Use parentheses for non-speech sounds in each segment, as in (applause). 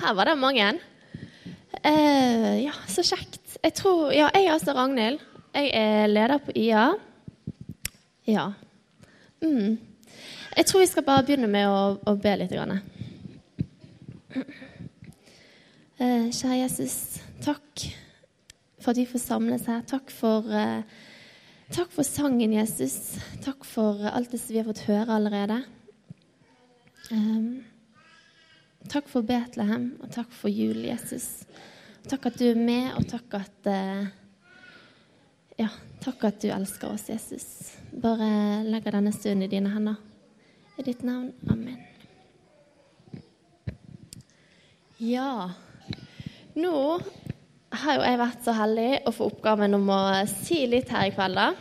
her var det mange. Uh, ja, så kjekt. Jeg tror Ja, jeg er altså Ragnhild. Jeg er leder på IA. Ja. Mm. Jeg tror vi skal bare begynne med å, å be litt. Grann. Uh, kjære Jesus, takk for at vi får samles her. Takk for, uh, takk for sangen, Jesus. Takk for alt det vi har fått høre allerede. Um, takk for Betlehem, og takk for jul, Jesus. Takk at du er med, og takk at uh, Ja, takk at du elsker oss, Jesus. Bare legger denne stunden i dine hender. I ditt navn. Amen. Ja Nå har jo jeg vært så heldig å få oppgaven om å si litt her i kveld, da.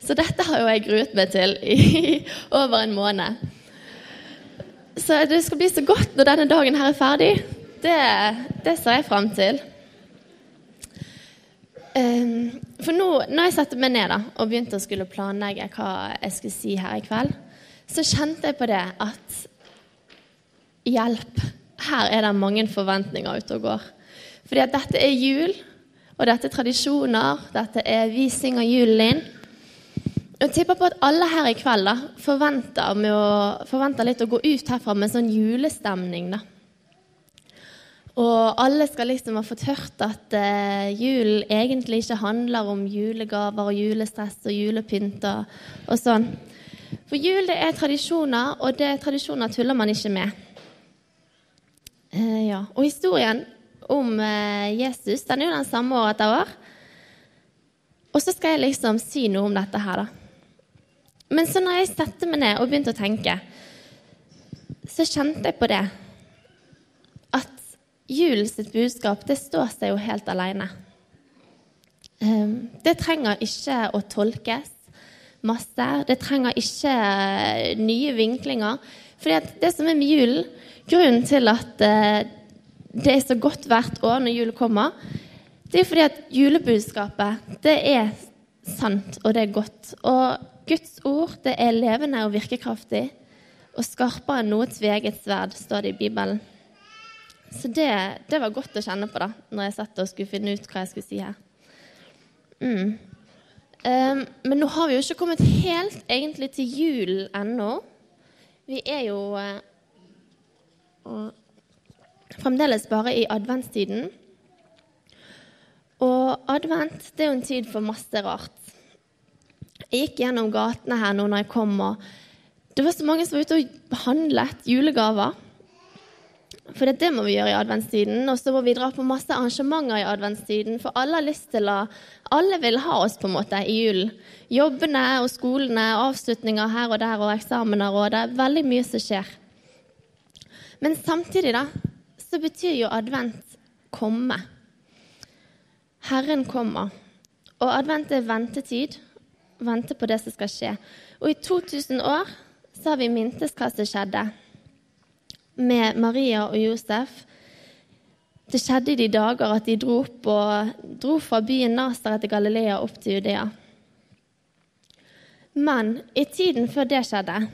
Så dette har jo jeg gruet meg til i (laughs) over en måned. Så det skal bli så godt når denne dagen her er ferdig. Det, det ser jeg fram til. Um, for nå, når jeg satte meg ned da, og begynte å skulle planlegge hva jeg skulle si her i kveld, så kjente jeg på det at hjelp, her er det mange forventninger ute og går. Fordi at dette er jul, og dette er tradisjoner. Dette er Vi synger julen inn. Jeg tipper på at alle her i kveld da, forventer, å, forventer litt å gå ut herfra med sånn julestemning. da. Og alle skal liksom ha fått hørt at eh, julen egentlig ikke handler om julegaver og julestress og julepynt og sånn. For jul det er tradisjoner, og det er tradisjoner tuller man ikke med. Eh, ja. Og historien om eh, Jesus den er jo den samme år etter år. Og så skal jeg liksom si noe om dette her, da. Men så når jeg satte meg ned og begynte å tenke, så kjente jeg på det at julens budskap det står seg jo helt alene. Ehm, det trenger ikke å tolkes masse. Det trenger ikke eh, nye vinklinger. For det som er med julen, grunnen til at eh, det er så godt hvert år når julen kommer, det er fordi at julebudskapet det er sant, og det er godt. Og Guds ord det er levende og virkekraftig og skarpere enn noe tveget sverd, står det i Bibelen. Så det, det, var godt å kjenne på da når jeg satt og skulle finne ut hva jeg skulle si her. Mm. Um, men nå har vi jo ikke kommet helt egentlig til julen ennå. Vi er jo uh, fremdeles bare i adventstiden. Og advent det er jo en tid for masse rart. Jeg gikk gjennom gatene her nå når jeg kom, og det var så mange som var ute og handlet julegaver. For det, det må vi gjøre i adventstiden. Og så må vi dra på masse arrangementer i adventstiden. For alle har lyst til å Alle vil ha oss på en måte i julen. Jobbene og skolene, avslutninger her og der og eksamener og det er veldig mye som skjer. Men samtidig, da, så betyr jo advent komme. Herren kommer. Og advent er ventetid vente på det som skal skje. Og i 2000 år så har vi mintes hva som skjedde med Maria og Josef. Det skjedde i de dager at de dro, på, dro fra byen Nasaret til Galilea opp til Judea. Men i tiden før det skjedde,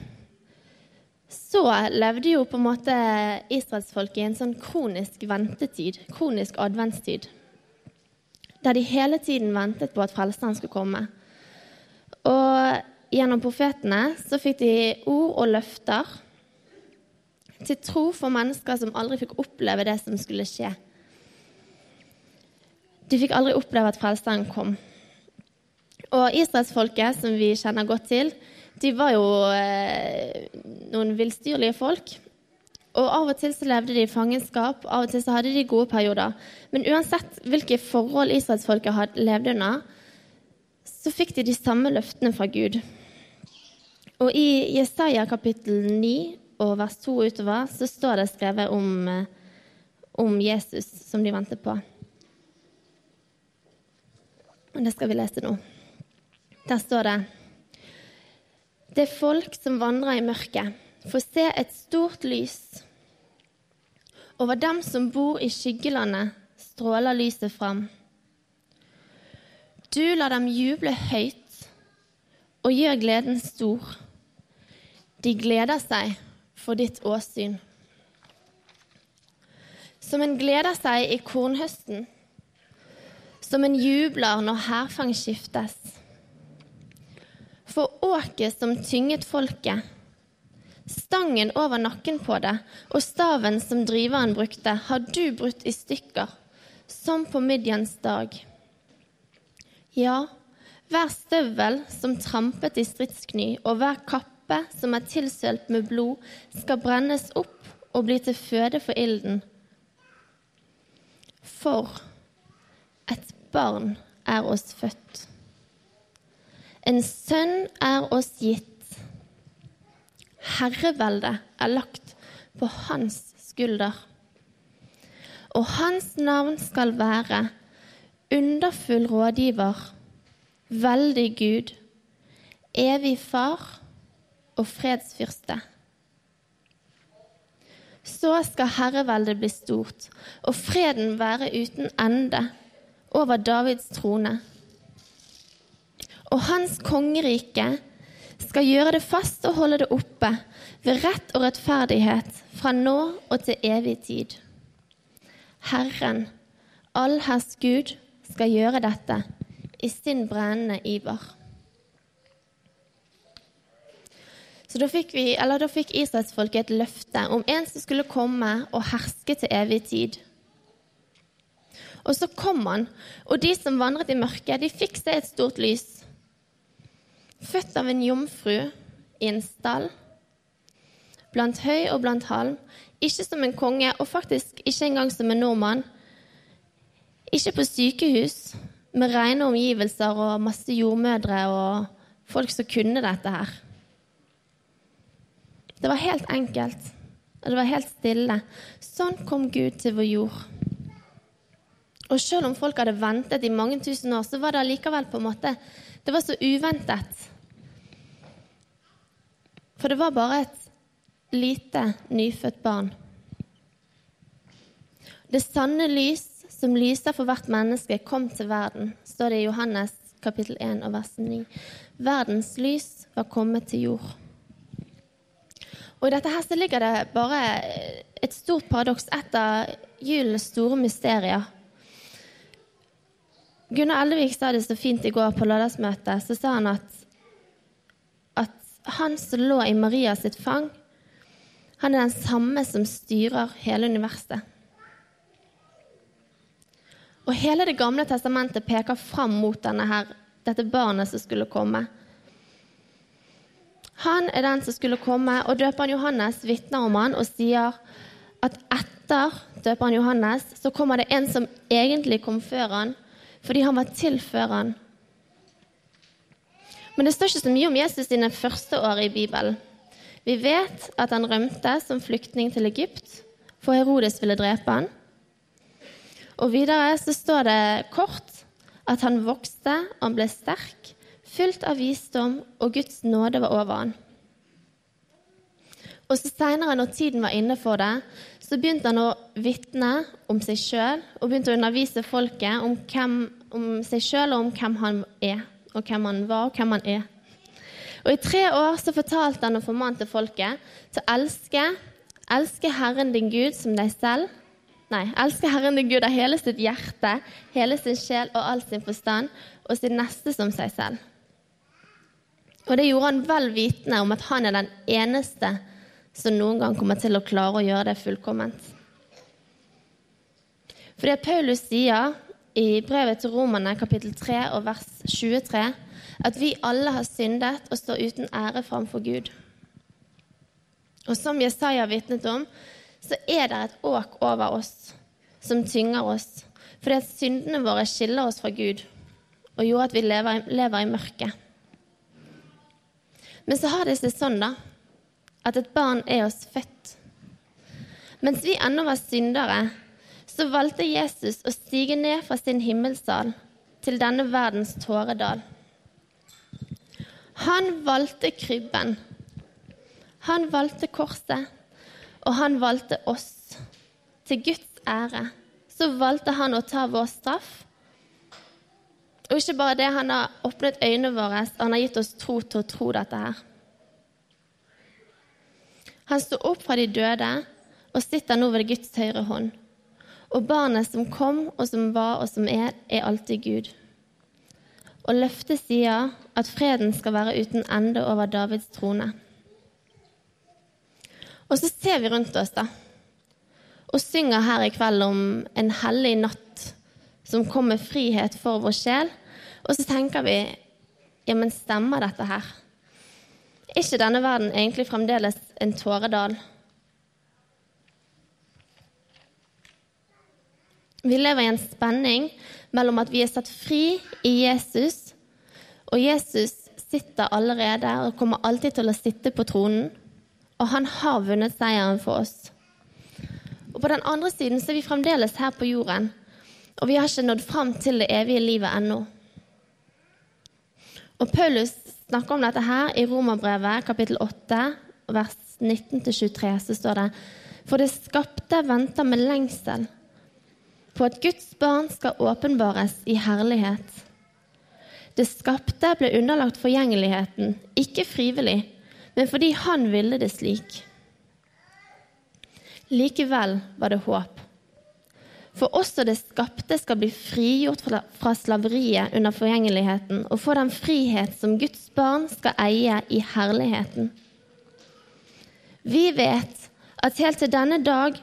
så levde jo på en måte israelsfolket i en sånn kronisk ventetid, kronisk adventstid, der de hele tiden ventet på at frelseren skulle komme. Og gjennom profetene så fikk de ord og løfter til tro for mennesker som aldri fikk oppleve det som skulle skje. De fikk aldri oppleve at frelseren kom. Og israelsfolket, som vi kjenner godt til, de var jo eh, noen villstyrlige folk. Og Av og til så levde de i fangenskap, av og til så hadde de gode perioder. Men uansett hvilke forhold israelsfolket levde under, så fikk de de samme løftene fra Gud. Og i Jesaja kapittel 9 og vers 2 utover så står det skrevet om, eh, om Jesus som de venter på. Og det skal vi lese nå. Der står det Det er folk som vandrer i mørket, får se et stort lys. Over dem som bor i skyggelandet, stråler lyset fram. Du lar dem juble høyt og gjør gleden stor. De gleder seg for ditt åsyn. Som en gleder seg i kornhøsten, som en jubler når hærfang skiftes. For åket som tynget folket, stangen over nakken på det og staven som driveren brukte, har du brutt i stykker, som på midjens dag. Ja, hver støvel som trampet i stridskny, og hver kappe som er tilsølt med blod, skal brennes opp og bli til føde for ilden. For et barn er oss født. En sønn er oss gitt. Herreveldet er lagt på hans skulder. Og hans navn skal være underfull rådgiver, veldig Gud, evig far og fredsfyrste. Så skal herreveldet bli stort, og freden være uten ende over Davids trone. Og hans kongerike skal gjøre det fast og holde det oppe ved rett og rettferdighet fra nå og til evig tid. Herren, allherrs Gud, skal gjøre dette i sin brennende iver. Så da fikk, vi, da fikk israelsfolket et løfte om en som skulle komme og herske til evig tid. Og så kom han, og de som vandret i mørket, de fikk seg et stort lys. Født av en jomfru i en stall, blant høy og blant halm, ikke som en konge, og faktisk ikke engang som en nordmann. Ikke på sykehus, med rene omgivelser og masse jordmødre og folk som kunne dette her. Det var helt enkelt, og det var helt stille. Sånn kom Gud til vår jord. Og selv om folk hadde ventet i mange tusen år, så var det allikevel på en måte Det var så uventet. For det var bare et lite, nyfødt barn. Det sanne lys som lyser for hvert menneske, kom til verden, står det i Johannes kapittel 1 og vers 9. Verdens lys var kommet til jord. Og i dette her så ligger det bare et stort paradoks, et av julens store mysterier. Gunnar Ellevik sa det så fint i går på lørdagsmøtet. Så sa han at, at han som lå i Maria sitt fang, han er den samme som styrer hele universet. Og hele Det gamle testamentet peker fram mot her, dette barnet som skulle komme. Han er den som skulle komme, og døperen Johannes vitner om han og sier at etter døperen Johannes så kommer det en som egentlig kom før han, fordi han var til før han. Men det står ikke så mye om Jesus sine første år i Bibelen. Vi vet at han rømte som flyktning til Egypt, for Herodes ville drepe han. Og videre så står det kort at han vokste, han ble sterk, fylt av visdom, og Guds nåde var over han. Og så Seinere, når tiden var inne for det, så begynte han å vitne om seg sjøl og begynte å undervise folket om, hvem, om seg sjøl og om hvem han er, og hvem han var, og hvem han er. Og I tre år så fortalte han og formante folket til å elske, elske Herren din Gud som deg selv. Nei, elske Herren din Gud av hele sitt hjerte, hele sin sjel og all sin forstand, og sin neste som seg selv. Og det gjorde han vel vitende om at han er den eneste som noen gang kommer til å klare å gjøre det fullkomment. For det Paulus sier i brevet til Romerne kapittel 3 og vers 23, at vi alle har syndet og står uten ære framfor Gud. Og som Jesaja vitnet om, så er det et åk over oss som tynger oss, fordi at syndene våre skiller oss fra Gud og gjorde at vi lever, lever i mørket. Men så har det seg sånn, da, at et barn er oss født. Mens vi ennå var syndere, så valgte Jesus å stige ned fra sin himmelsal til denne verdens tåredal. Han valgte krybben. Han valgte korset, og han valgte oss. Til Guds ære så valgte han å ta vår straff. Og ikke bare det, han har åpnet øynene våre, og han har gitt oss tro til å tro dette her. Han sto opp fra de døde og sitter nå ved Guds høyre hånd. Og barnet som kom, og som var, og som er, er alltid Gud. Og løftet sier at freden skal være uten ende over Davids trone. Og så ser vi rundt oss, da, og synger her i kveld om en hellig natt som kom med frihet for vår sjel. Og så tenker vi ja, men stemmer dette her? Er ikke denne verden egentlig fremdeles en tåredal? Vi lever i en spenning mellom at vi er satt fri i Jesus, og Jesus sitter allerede og kommer alltid til å sitte på tronen, og han har vunnet seieren for oss. Og på den andre siden så er vi fremdeles her på jorden, og vi har ikke nådd fram til det evige livet ennå. Og Paulus snakker om dette her i Romerbrevet kapittel 8, vers 19-23, så står det For det skapte venter med lengsel på at Guds barn skal åpenbares i herlighet. Det skapte ble underlagt forgjengeligheten, ikke frivillig, men fordi han ville det slik. Likevel var det håp. For også det skapte skal bli frigjort fra slaveriet under forgjengeligheten og få den frihet som Guds barn skal eie i herligheten. Vi vet at helt til denne dag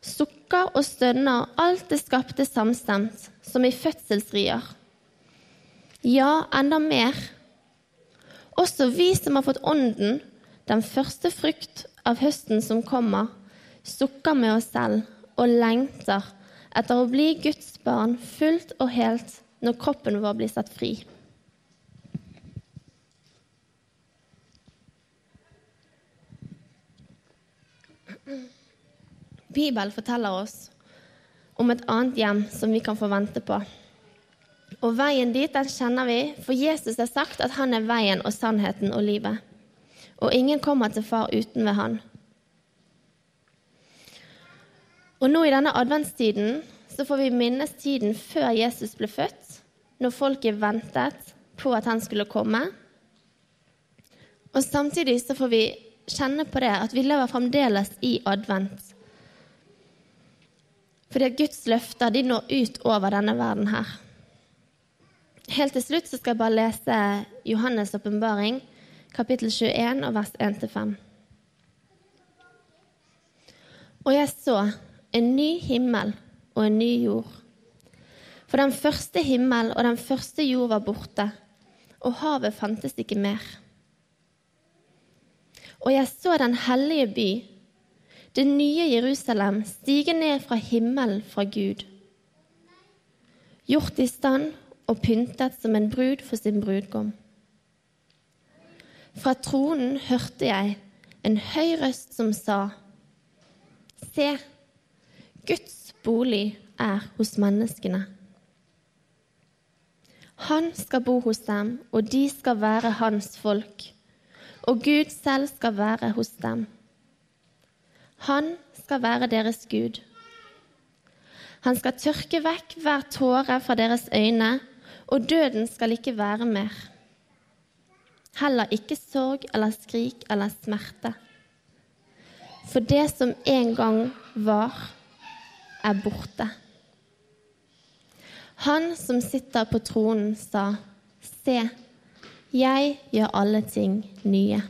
sukker og stønner alt det skapte samstemt, som i fødselsrier. Ja, enda mer. Også vi som har fått Ånden, den første frukt av høsten som kommer, sukker med oss selv og lengter etter å bli Guds barn fullt og helt når kroppen vår blir satt fri. Bibelen forteller oss om et annet hjem som vi kan få vente på. Og veien dit den kjenner vi, for Jesus har sagt at han er veien og sannheten og livet. Og ingen kommer til far uten ved han. Og nå i denne adventstiden så får vi minnes tiden før Jesus ble født, når folket ventet på at han skulle komme. Og samtidig så får vi kjenne på det at vi lever fremdeles i advent. Fordi at Guds løfter de når ut over denne verden her. Helt til slutt så skal jeg bare lese Johannes' åpenbaring, kapittel 21, og vers 1-5. Og jeg så en ny himmel og en ny jord. For den første himmel og den første jord var borte, og havet fantes ikke mer. Og jeg så den hellige by, det nye Jerusalem, stige ned fra himmelen fra Gud, gjort i stand og pyntet som en brud for sin brudgom. Fra tronen hørte jeg en høy røst som sa, Se, Guds bolig er hos menneskene. Han skal bo hos dem, og de skal være hans folk. Og Gud selv skal være hos dem. Han skal være deres Gud. Han skal tørke vekk hver tåre fra deres øyne, og døden skal ikke være mer. Heller ikke sorg eller skrik eller smerte. For det som en gang var, er borte. Han som sitter på tronen, sa, Se, jeg gjør alle ting nye.